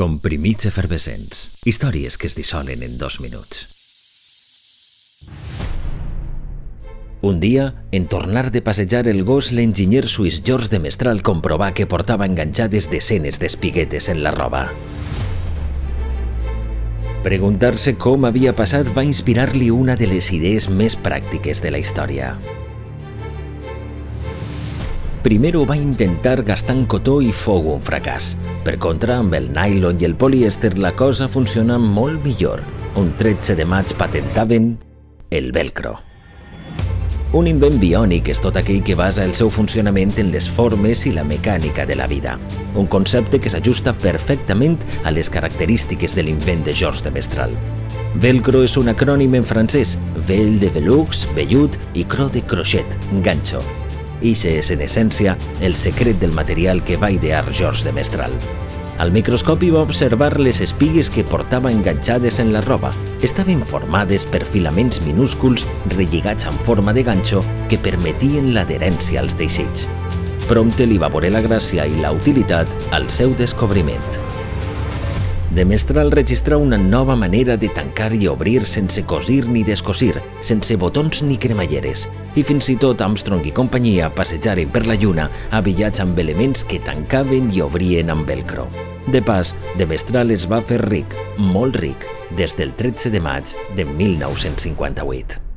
Comprimits efervescents. Històries que es dissolen en dos minuts. Un dia, en tornar de passejar el gos, l'enginyer suís George de Mestral comprovà que portava enganxades desenes d'espiguetes en la roba. Preguntar-se com havia passat va inspirar-li una de les idees més pràctiques de la història. Primer ho va intentar gastant cotó i fou un fracàs. Per contra, amb el nylon i el polièster la cosa funciona molt millor. Un 13 de maig patentaven el velcro. Un invent biònic és tot aquell que basa el seu funcionament en les formes i la mecànica de la vida. Un concepte que s'ajusta perfectament a les característiques de l'invent de Georges de Mestral. Velcro és un acrònim en francès, vel de velux, vellut i cro de crochet, ganxo. Ixe és, en essència, el secret del material que va idear Georges de Mestral. Al microscopi va observar les espigues que portava enganxades en la roba. Estaven formades per filaments minúsculs relligats en forma de ganxo que permetien l'adherència als teixits. Prompte li va veure la gràcia i la utilitat al seu descobriment. De Mestral registra una nova manera de tancar i obrir sense cosir ni descosir, sense botons ni cremalleres, i fins i tot Armstrong i companyia passejaren per la lluna avillats amb elements que tancaven i obrien amb velcro. De pas, de Mestral es va fer ric, molt ric, des del 13 de maig de 1958.